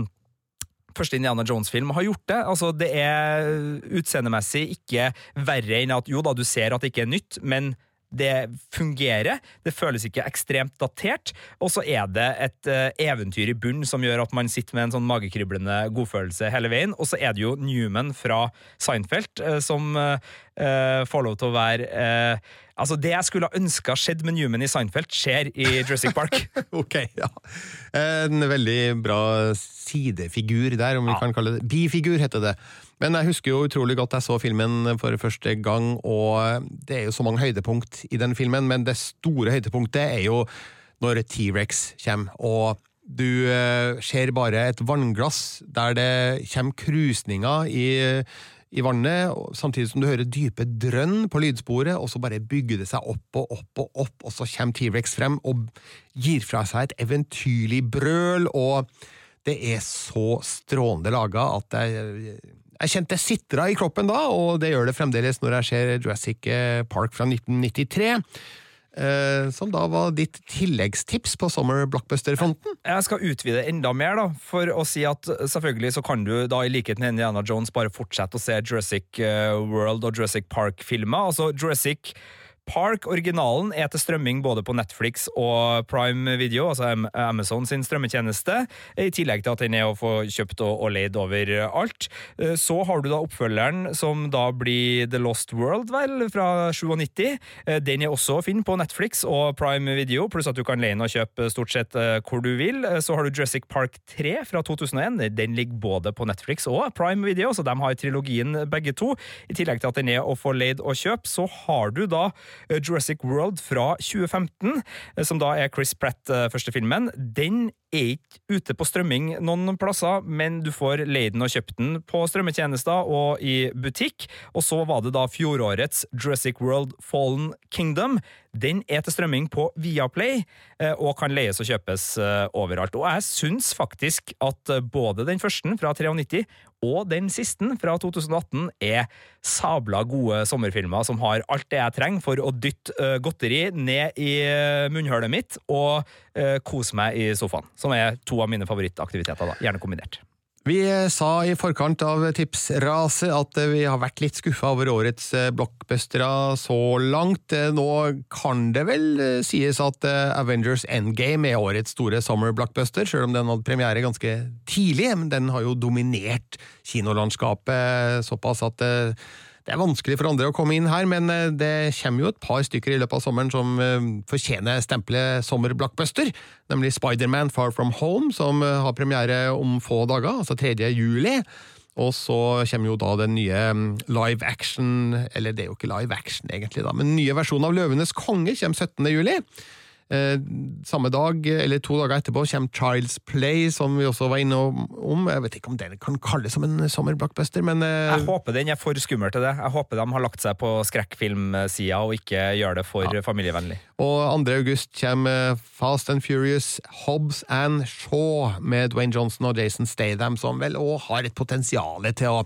første Indiana Jones-film har gjort det. Altså, det er utseendemessig ikke verre enn at jo da, du ser at det ikke er nytt, men det fungerer, det føles ikke ekstremt datert, og så er det et uh, eventyr i bunn som gjør at man sitter med en sånn magekriblende godfølelse hele veien. Og så er det jo Newman fra Seinfeld uh, som uh, får lov til å være Altså, det jeg skulle ha ønska skjedd med Newman i Seinfeld, skjer i Jurassic Park. ok, ja. En veldig bra sidefigur der, om vi ja. kan kalle det Bifigur, heter det. Men jeg husker jo utrolig godt jeg så filmen for første gang, og det er jo så mange høydepunkt i den filmen, men det store høydepunktet er jo når T-rex kommer, og du eh, ser bare et vannglass der det kommer krusninger i, i vannet, samtidig som du hører dype drønn på lydsporet, og så bare bygger det seg opp og opp og opp, og så kommer T-rex frem og gir fra seg et eventyrlig brøl, og det er så strålende laga at jeg jeg kjente det sitra i kroppen da, og det gjør det fremdeles når jeg ser Jurassic eh, Park fra 1993. Eh, som da var ditt tilleggstips på Summer Blockbuster-fronten? Jeg skal utvide enda mer, da, for å si at selvfølgelig så kan du da i likhet med Indiana Jones bare fortsette å se Jurassic eh, World og Jurassic Park-filmer. Altså Jurassic Park, originalen, er til strømming både på Netflix og Prime Video, altså Amazon sin strømmetjeneste, i tillegg til at den er å få kjøpt og, og leid overalt. alt. så har du da oppfølgeren, som da blir The Lost World, vel, fra 97. Eh, den er også å finne på Netflix og Prime Video, pluss at du kan leie den og kjøpe stort sett eh, hvor du vil. Så har du Jurassic Park 3 fra 2001. Den ligger både på Netflix og Prime Video, så de har trilogien begge to. I tillegg til at den er å få leid og kjøpe, så har du da Eh, Jurassic World fra 2015, eh, som da er Chris Pratt eh, filmen. Den er ikke ute på strømming noen plasser, men du får leid den og kjøpt den på strømmetjenester og i butikk. Og så var det da fjorårets Jurassic World Fallen Kingdom. Den er til strømming på Viaplay og kan leies og kjøpes overalt. Og jeg syns faktisk at både den første fra 93 og den siste, fra 2018, er sabla gode sommerfilmer som har alt det jeg trenger for å dytte godteri ned i munnhølet mitt og kose meg i sofaen. Som er to av mine favorittaktiviteter, da, gjerne kombinert. Vi sa i forkant av tipsraset at vi har vært litt skuffa over årets eh, blockbustere så langt. Eh, nå kan det vel eh, sies at Avengers Endgame er årets store summer blockbuster, selv om den hadde premiere ganske tidlig. Men den har jo dominert kinolandskapet såpass at det er vanskelig for andre å komme inn her, men eh, det kommer jo et par stykker i løpet av sommeren som eh, fortjener stempelet sommerblockbuster, nemlig Spiderman Far From Home, som eh, har premiere om få dager, altså 3. juli. Og så kommer jo da den nye mm, live action Eller det er jo ikke live action, egentlig, da, men nye versjonen av Løvenes konge kommer 17. juli. Eh, samme dag, eller to dager etterpå, kommer Child's Play, som vi også var inne om. Jeg vet ikke om den kan kalles som en sommerblockbuster, men eh, Jeg håper den er for skummel til det. Jeg håper de har lagt seg på skrekkfilmsida og ikke gjør det for ja. familievennlig. Og 2. august kommer Fast and Furious Hobbs and Shaw med Dwayne Johnson og Jason Statham, som vel òg har et potensial til å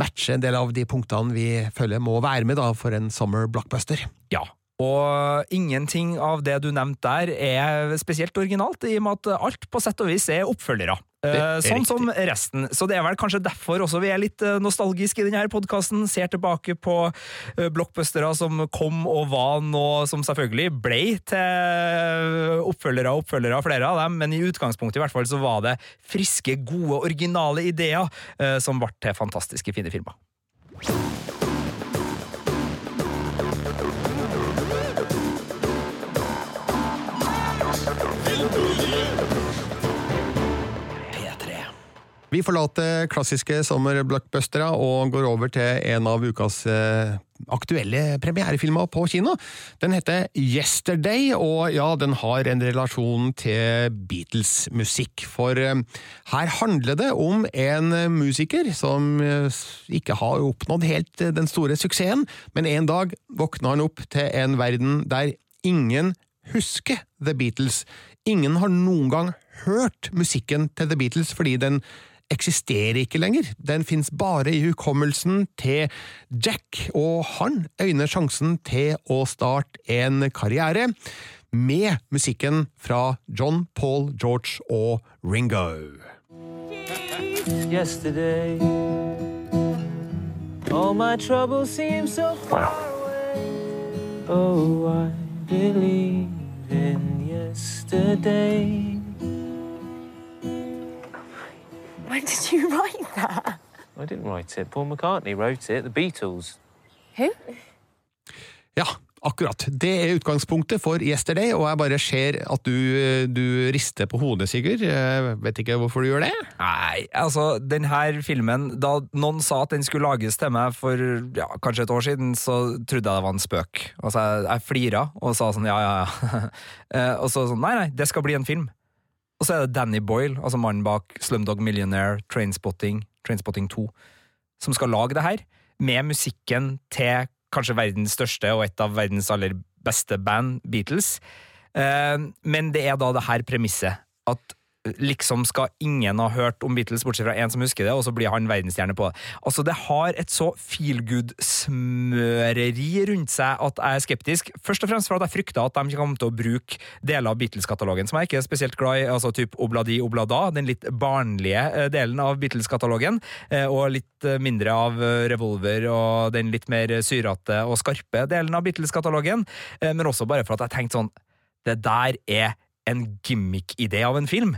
matche en del av de punktene vi føler må være med da for en summer blockbuster. Ja, og ingenting av det du nevnte der er spesielt originalt, i og med at alt på sett og vis er oppfølgere. Er sånn riktig. som resten. Så det er vel kanskje derfor også vi er litt eh, nostalgiske i denne podkasten. Ser tilbake på eh, blockbustere som kom og var nå, som selvfølgelig ble til oppfølgere og oppfølgere flere av dem, men i utgangspunktet i hvert fall så var det friske, gode, originale ideer eh, som ble til fantastiske, fine filmer. Vi forlater klassiske sommerblockbustere og går over til en av ukas eh, aktuelle premierefilmer på kino. Den heter Yesterday, og ja, den har en relasjon til Beatles-musikk. For eh, her handler det om en musiker som eh, ikke har oppnådd helt den store suksessen, men en dag våkner han opp til en verden der ingen husker The Beatles. Ingen har noen gang hørt musikken til The Beatles fordi den eksisterer ikke lenger, den fins bare i hukommelsen til Jack, og han øyner sjansen til å starte en karriere med musikken fra John, Paul, George og Ringo. Yesterday All my troubles seem so far away. Oh, I believe in yesterday When did you write that? I didn't write it. Paul McCartney wrote it. The Beatles. Who? Ja, akkurat. Det er utgangspunktet for Yesterday, og jeg bare ser at du, du rister på hodet, Sigurd. Jeg vet ikke hvorfor du gjør det? Nei, altså, den her filmen Da noen sa at den skulle lages til meg for ja, kanskje et år siden, så trodde jeg det var en spøk. Altså, jeg, jeg flira og sa sånn ja, ja, ja. Eh, og så sånn nei, nei, det skal bli en film. Og så er det Danny Boyle, altså mannen bak Slumdog Millionaire, Trainspotting, Trainspotting 2, som skal lage det her, med musikken til kanskje verdens største og et av verdens aller beste band, Beatles. Eh, men det er da det her premisset, at liksom skal ingen ha hørt om Beatles, bortsett fra én som husker det, og så blir han verdensstjerne på det. Altså, det har et så feel good-smøreri rundt seg at jeg er skeptisk. Først og fremst for at jeg frykter at de kommer til å bruke deler av Beatles-katalogen som jeg ikke er spesielt glad i, altså typ Obladi Oblada, den litt barnlige eh, delen av Beatles-katalogen, eh, og litt eh, mindre av Revolver og den litt mer syrete og skarpe delen av Beatles-katalogen, men også bare for at jeg tenkte sånn Det der er en gimmick-idé av en film.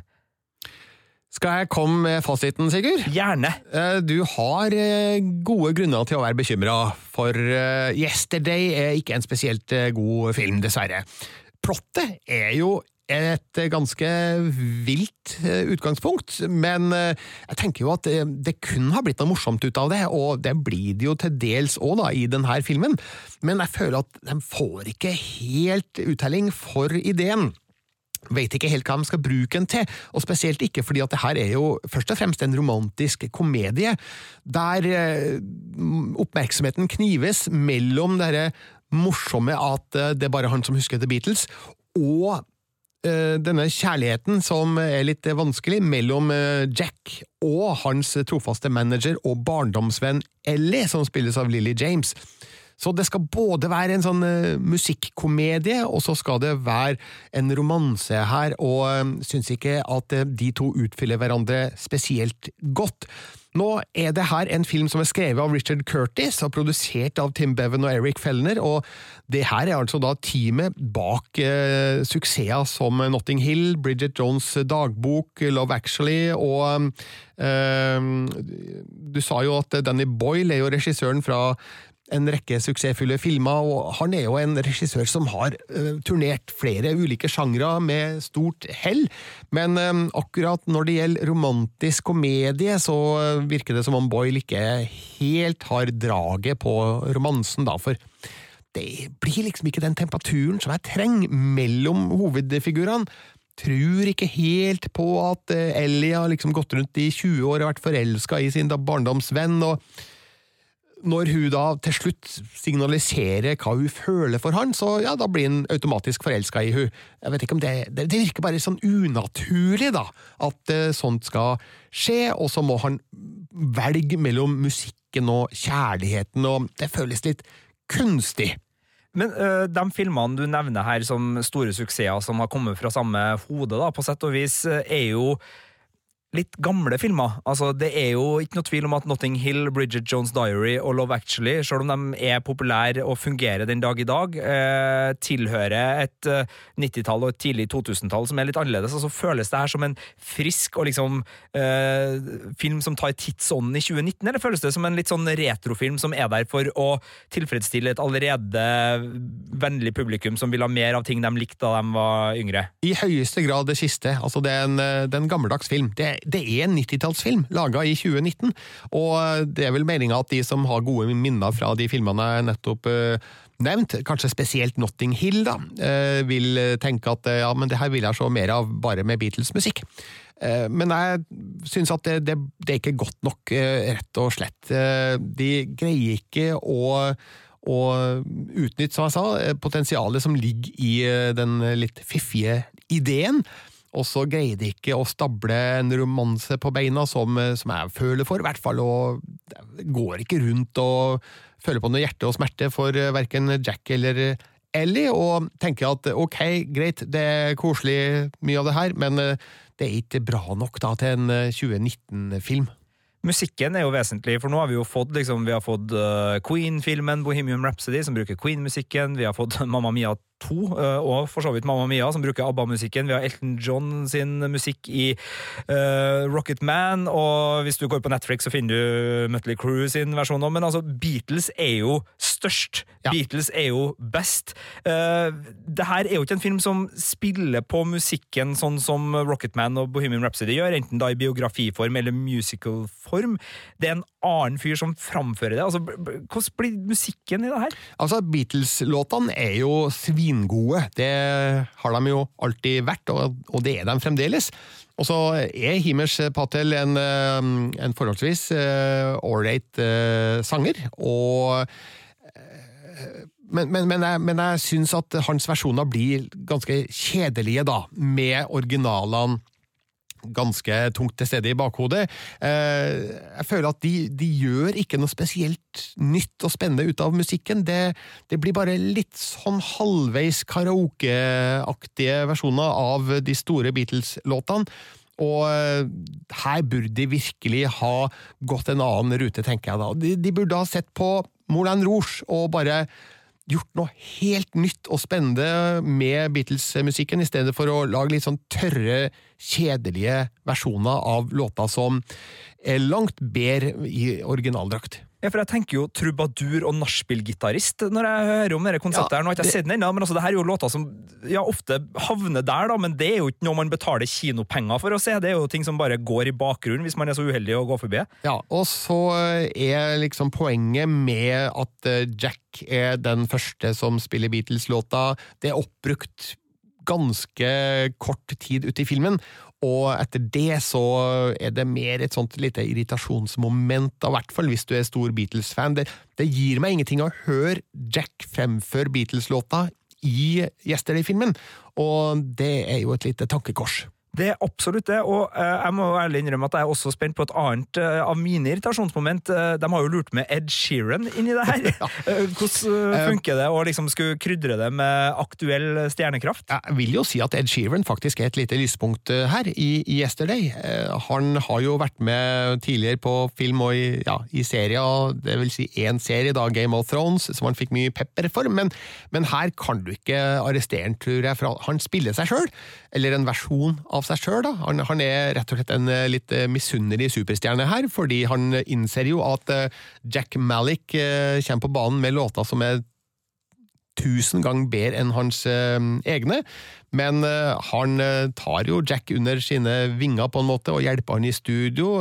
Skal jeg komme med fasiten, Sigurd? Gjerne. Eh, du har eh, gode grunner til å være bekymra, for eh, Yesterday er ikke en spesielt god film, dessverre. Plottet er jo et ganske vilt utgangspunkt, men jeg tenker jo at det kun har blitt noe morsomt ut av det, og det blir det jo til dels òg i denne filmen, men jeg føler at de får ikke helt uttelling for ideen vet ikke helt hva de skal bruke den til, og spesielt ikke fordi at det her er jo først og fremst en romantisk komedie, der eh, oppmerksomheten knives mellom det morsomme at eh, det er bare han som husker The Beatles, og eh, denne kjærligheten som er litt vanskelig mellom Jack og hans trofaste manager og barndomsvenn Ellie, som spilles av Lily James. Så det skal både være en sånn uh, musikkomedie, og så skal det være en romanse her, og uh, syns ikke at uh, de to utfyller hverandre spesielt godt. Nå er det her en film som er skrevet av Richard Curtis og produsert av Tim Bevan og Eric Fellner, og det her er altså da teamet bak eh, suksesser som Notting Hill, Bridget Jones' dagbok, Love Actually og eh, Du sa jo at Danny Boyle er jo regissøren fra en rekke suksessfulle filmer, og han er jo en regissør som har uh, turnert flere ulike sjangre med stort hell, men uh, akkurat når det gjelder romantisk komedie, så virker det som om Boyle ikke helt har draget på romansen, da, for det blir liksom ikke den temperaturen som jeg trenger mellom hovedfigurene. Tror ikke helt på at Ellie har liksom gått rundt i 20 år og vært forelska i sin barndomsvenn. og når hun da til slutt signaliserer hva hun føler for han, så ja, da blir han automatisk forelska i hun. Jeg vet ikke om det, det, det virker bare sånn unaturlig, da, at uh, sånt skal skje, og så må han velge mellom musikken og kjærligheten, og det føles litt kunstig. Men uh, de filmene du nevner her som store suksesser som har kommet fra samme hode, da, på sett og vis, uh, er jo litt gamle filmer. Altså, det er jo ikke noe tvil om at Notting Hill, Bridget Jones' Diary og Love Actually, selv om de er populære og fungerer den dag i dag, eh, tilhører et eh, 90-tall og et tidlig 2000-tall som er litt annerledes. Altså, føles det her som en frisk og liksom eh, film som tar tidsånden i 2019, eller føles det som en litt sånn retrofilm som er der for å tilfredsstille et allerede vennlig publikum som vil ha mer av ting de likte da de var yngre? I høyeste grad det siste. Altså, det er en, det er en gammeldags film. Det det er en 90-tallsfilm laga i 2019, og det er vel meninga at de som har gode minner fra de filmene jeg nettopp uh, nevnt, kanskje spesielt Notting Hill, da, uh, vil tenke at ja, men det her vil jeg se mer av bare med Beatles-musikk. Men jeg syns at det, det, det, er ikke godt nok, rett og slett. De greier ikke å og utnytte, som jeg sa, potensialet som ligger i den litt fiffige ideen. Og så greier de ikke å stable en romanse på beina som, som jeg føler for, i hvert fall. Og går ikke rundt og føler på noe hjerte og smerte for verken Jack eller Ellie, og tenker at ok, greit, det er koselig mye av det her, men det er ikke bra nok da til en 2019-film. Musikken er jo vesentlig, for nå har vi jo fått liksom, vi har Queen-filmen Bohemian Rhapsody, som bruker Queen-musikken. Vi har fått Mamma Mia 2, uh, og for så vidt Mamma Mia, som bruker ABBA-musikken. Vi har Elton John sin musikk i uh, Rocket Man, og hvis du går på Netflix, så finner du Mutley Crew sin versjon òg. Men altså, Beatles er jo størst. Ja. Beatles er jo best. Uh, det her er jo ikke en film som spiller på musikken sånn som Rocket Man og Bohemian Rhapsody gjør, enten da i biografiform eller musical-form. Det er en annen fyr som framfører det. Altså, hvordan blir musikken i det her? Altså, Beatles-låtene er jo svingode. Det har de jo alltid vært, og, det er de fremdeles. Og så er Himers Patel en, eh, en forholdsvis ålreit uh, uh, sanger, og men, men, men, jeg, men syns at hans versjoner blir ganske kjedelige, da, med originalene ganske tungt til stede i bakhodet. Eh, jeg føler at de, de, gjør ikke noe spesielt nytt og spennende ut av musikken. Det, det blir bare litt sånn halvveis karaokeaktige versjoner av de store Beatles-låtene. Og eh, her burde de virkelig ha gått en annen rute, tenker jeg da. De, de burde ha sett på Moulin Rouge og bare gjort noe helt nytt og spennende med Beatles-musikken, i stedet for å lage litt sånn tørre, kjedelige versjoner av låta som er langt bedre i originaldrakt. Ja, for jeg tenker jo trubadur og nachspiel-gitarist når jeg hører om dette konseptet. Ja, her. Nå har jeg ikke sett den ennå, men altså, det her er jo låter som ja, ofte havner der, da, men det er jo ikke noe man betaler kinopenger for å se. Det er jo ting som bare går i bakgrunnen hvis man er så uheldig å gå forbi. Ja, og så er liksom poenget med at eh, Jack er den første som spiller Beatles-låta, det er oppbrukt ganske kort tid ute i filmen, og etter det så er det mer et sånt lite irritasjonsmoment, i hvert fall hvis du er stor Beatles-fan. Det, det, gir meg ingenting å høre Jack fremføre Beatles-låta i Yesterday-filmen, og det er jo et lite tankekors. Det er absolutt det, og uh, jeg må ærlig innrømme at jeg er også spent på et annet uh, av mine irritasjonsmoment. Uh, de har jo lurt med Ed Sheeran inni det her. hvordan funker det å liksom skulle krydre det med aktuell stjernekraft? Jeg vil jo si at Ed Sheeran faktisk er et lite lyspunkt her i, i Yesterday. han har jo vært med tidligere på film og i, ja, i serier, det vil si én serie, da, Game of Thrones, som han fikk mye pepper for, men, men her kan du ikke arrestere han, tror jeg, for han spiller seg sjøl, eller en versjon av seg sjøl. Han, han, er rett og slett en eh, litt eh, misunnelig superstjerne her, fordi han innser jo at eh, Jack Malik kommer på banen med låter som er tusen ganger bedre enn hans egne, men han tar jo Jack under sine vinger på en måte og hjelper han i studio.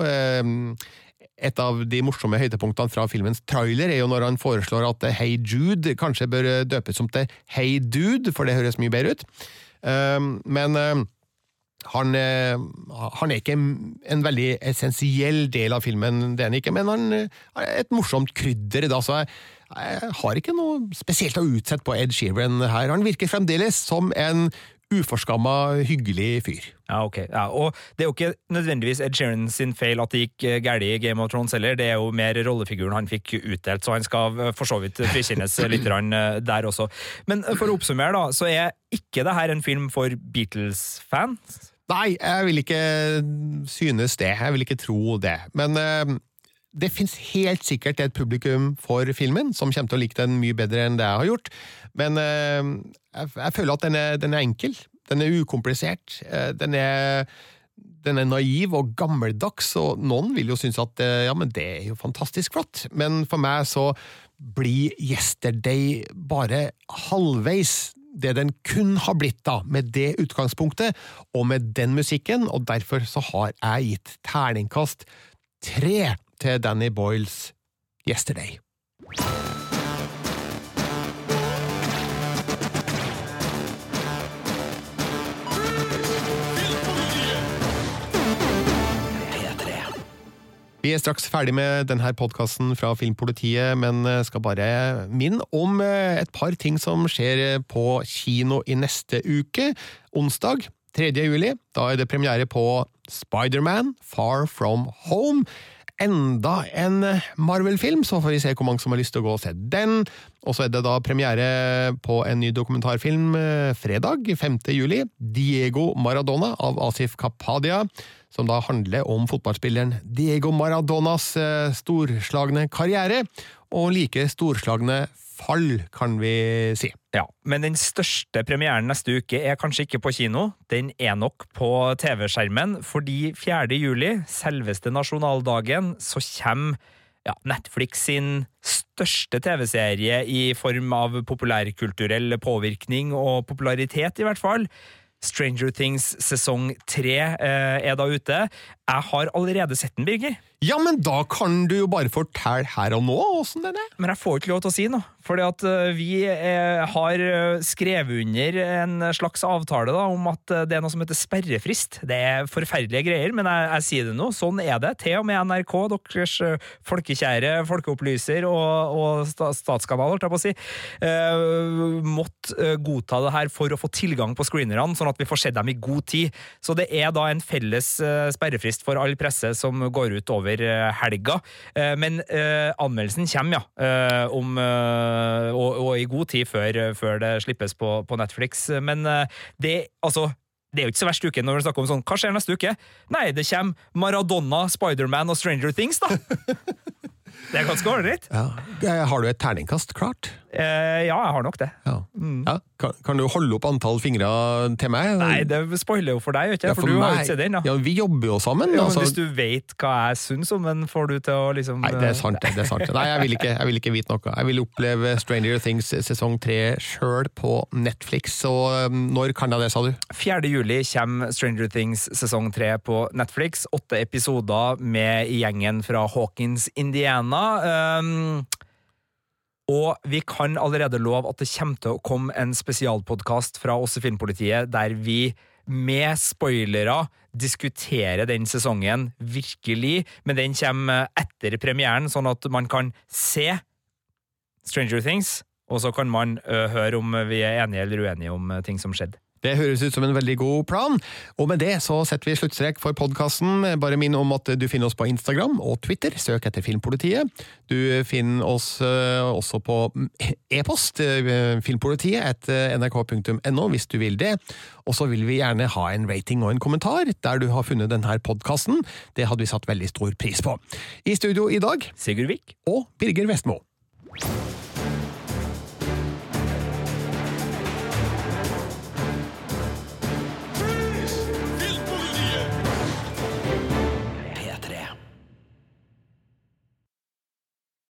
Et av de morsomme høydepunktene fra filmens trailer er jo når han foreslår at Hey Jude kanskje bør døpes om til Hey Dude, for det høres mye bedre ut. Men han, eh, han, er ikke en veldig essensiell del av filmen, det er han ikke, men han er et morsomt krydder. Da, så jeg, jeg har ikke noe spesielt å utsette på Ed Sheeran her. Han virker fremdeles som en uforskamma, hyggelig fyr. Ja, ok. Ja, og det er jo ikke nødvendigvis Ed Sheeran sin feil at det gikk eh, galt i Game of Thrones heller, det er jo mer rollefiguren han fikk utdelt, så han skal eh, for så vidt frikjennes litt der også. Men for å oppsummere, da, så er ikke det her en film for Beatles-fans? Nei, jeg vil ikke synes det. Jeg vil ikke tro det. Men uh, det fins helt sikkert et publikum for filmen som kommer til å like den mye bedre enn det jeg har gjort. Men uh, jeg, jeg, føler at den er, den er, enkel. Den er ukomplisert. Uh, den er den er naiv og gammeldags, og noen vil jo synes at ja, men det er jo fantastisk flott, men for meg så blir Yesterday bare halvveis det den kun har blitt da, med det utgangspunktet og med den musikken, og derfor så har jeg gitt terningkast tre til Danny Boyles Yesterday. Vi er straks ferdig med denne podkasten fra Filmpolitiet, men eh, skal bare minne om eh, et par ting som skjer på kino i neste uke. Onsdag 3. juli, da er det premiere på Spiderman Far From Home. Enda en Marvel-film, så får vi se hvor mange som har lyst til å gå og se den. Og så er det da premiere på en ny dokumentarfilm eh, fredag 5. juli. Diego Maradona av Asif Kapadia som da handler om fotballspilleren Diego Maradonas eh, storslagne karriere, og like storslagne fall, kan vi si. Ja, men den største premieren neste uke er kanskje ikke på kino, den er nok på TV-skjermen, fordi 4. juli, selveste nasjonaldagen, så kommer ja, Netflix sin største TV-serie i form av populærkulturell påvirkning og popularitet, i hvert fall. Stranger Things sesong tre eh, er da ute. Jeg har allerede sett den, Birger. Ja, men da kan du jo bare fortelle her og nå åssen den er. Men jeg får ikke lov til å si noe. Fordi at eh, vi er, har eh, skrevet under en slags avtale da, om at eh, det er noe som heter sperrefrist. Det er forferdelige greier, men jeg, jeg sier det nå. Sånn er det. Til og med NRK, deres folkekjære folkeopplyser og, og statskanal, holdt jeg på å si, uh, måtte godta det her for å få tilgang på screenerne, sånn at vi får sett dem i god tid. Så det er da en felles sperrefrist for all presse som går ut over helga. Men anmeldelsen kommer, ja. om Eh, og, og, i god tid før, før det slippes på, på, Netflix. Men eh, det, altså det er jo ikke så verst uke når vi snakker om sånn Hva skjer neste uke? Nei, det kommer Maradona, Spiderman og Stranger Things, da! Det er ganske ålreit. Ja. Eh, har du et terningkast klart? Eh, ja, jeg har nok det. Ja. Mm. Ja. Kan, kan, du holde opp antall fingre til meg? Nei, det spoiler jo for deg, ikke? for, for du meg, har ikke sett den. Ja, Vi jobber jo sammen. Ja, altså. Hvis du vet hva jeg syns om den, får du til å liksom Nei, det er sant. det er sant. Nei, jeg vil, ikke, jeg vil ikke vite noe. Jeg vil oppleve Stranger Things sesong tre sjøl på Netflix. Og um, når kan jeg det, sa du? 4. juli kommer Stranger Things sesong tre på Netflix. Åtte episoder med gjengen fra Hawkins, Indiana. Um, og vi kan allerede love at det kommer til å komme en spesialpodkast fra oss i Filmpolitiet der vi med spoilere diskuterer den sesongen virkelig, men den kommer etter premieren, sånn at man kan se Stranger Things, og så kan man uh, høre om vi er enige eller uenige om ting som skjedde. Det høres ut som en veldig god plan, og med det så setter vi sluttstrek for podkasten. Bare minn om at du finner oss på Instagram og Twitter, søk etter Filmpolitiet. Du finner oss uh, også på e-post, uh, filmpolitiet etter nrk.no hvis du vil det. Og så vil vi gjerne ha en rating og en kommentar der du har funnet denne podkasten. Det hadde vi satt veldig stor pris på. I studio i dag Sigurd Vik og Birger Vestmo.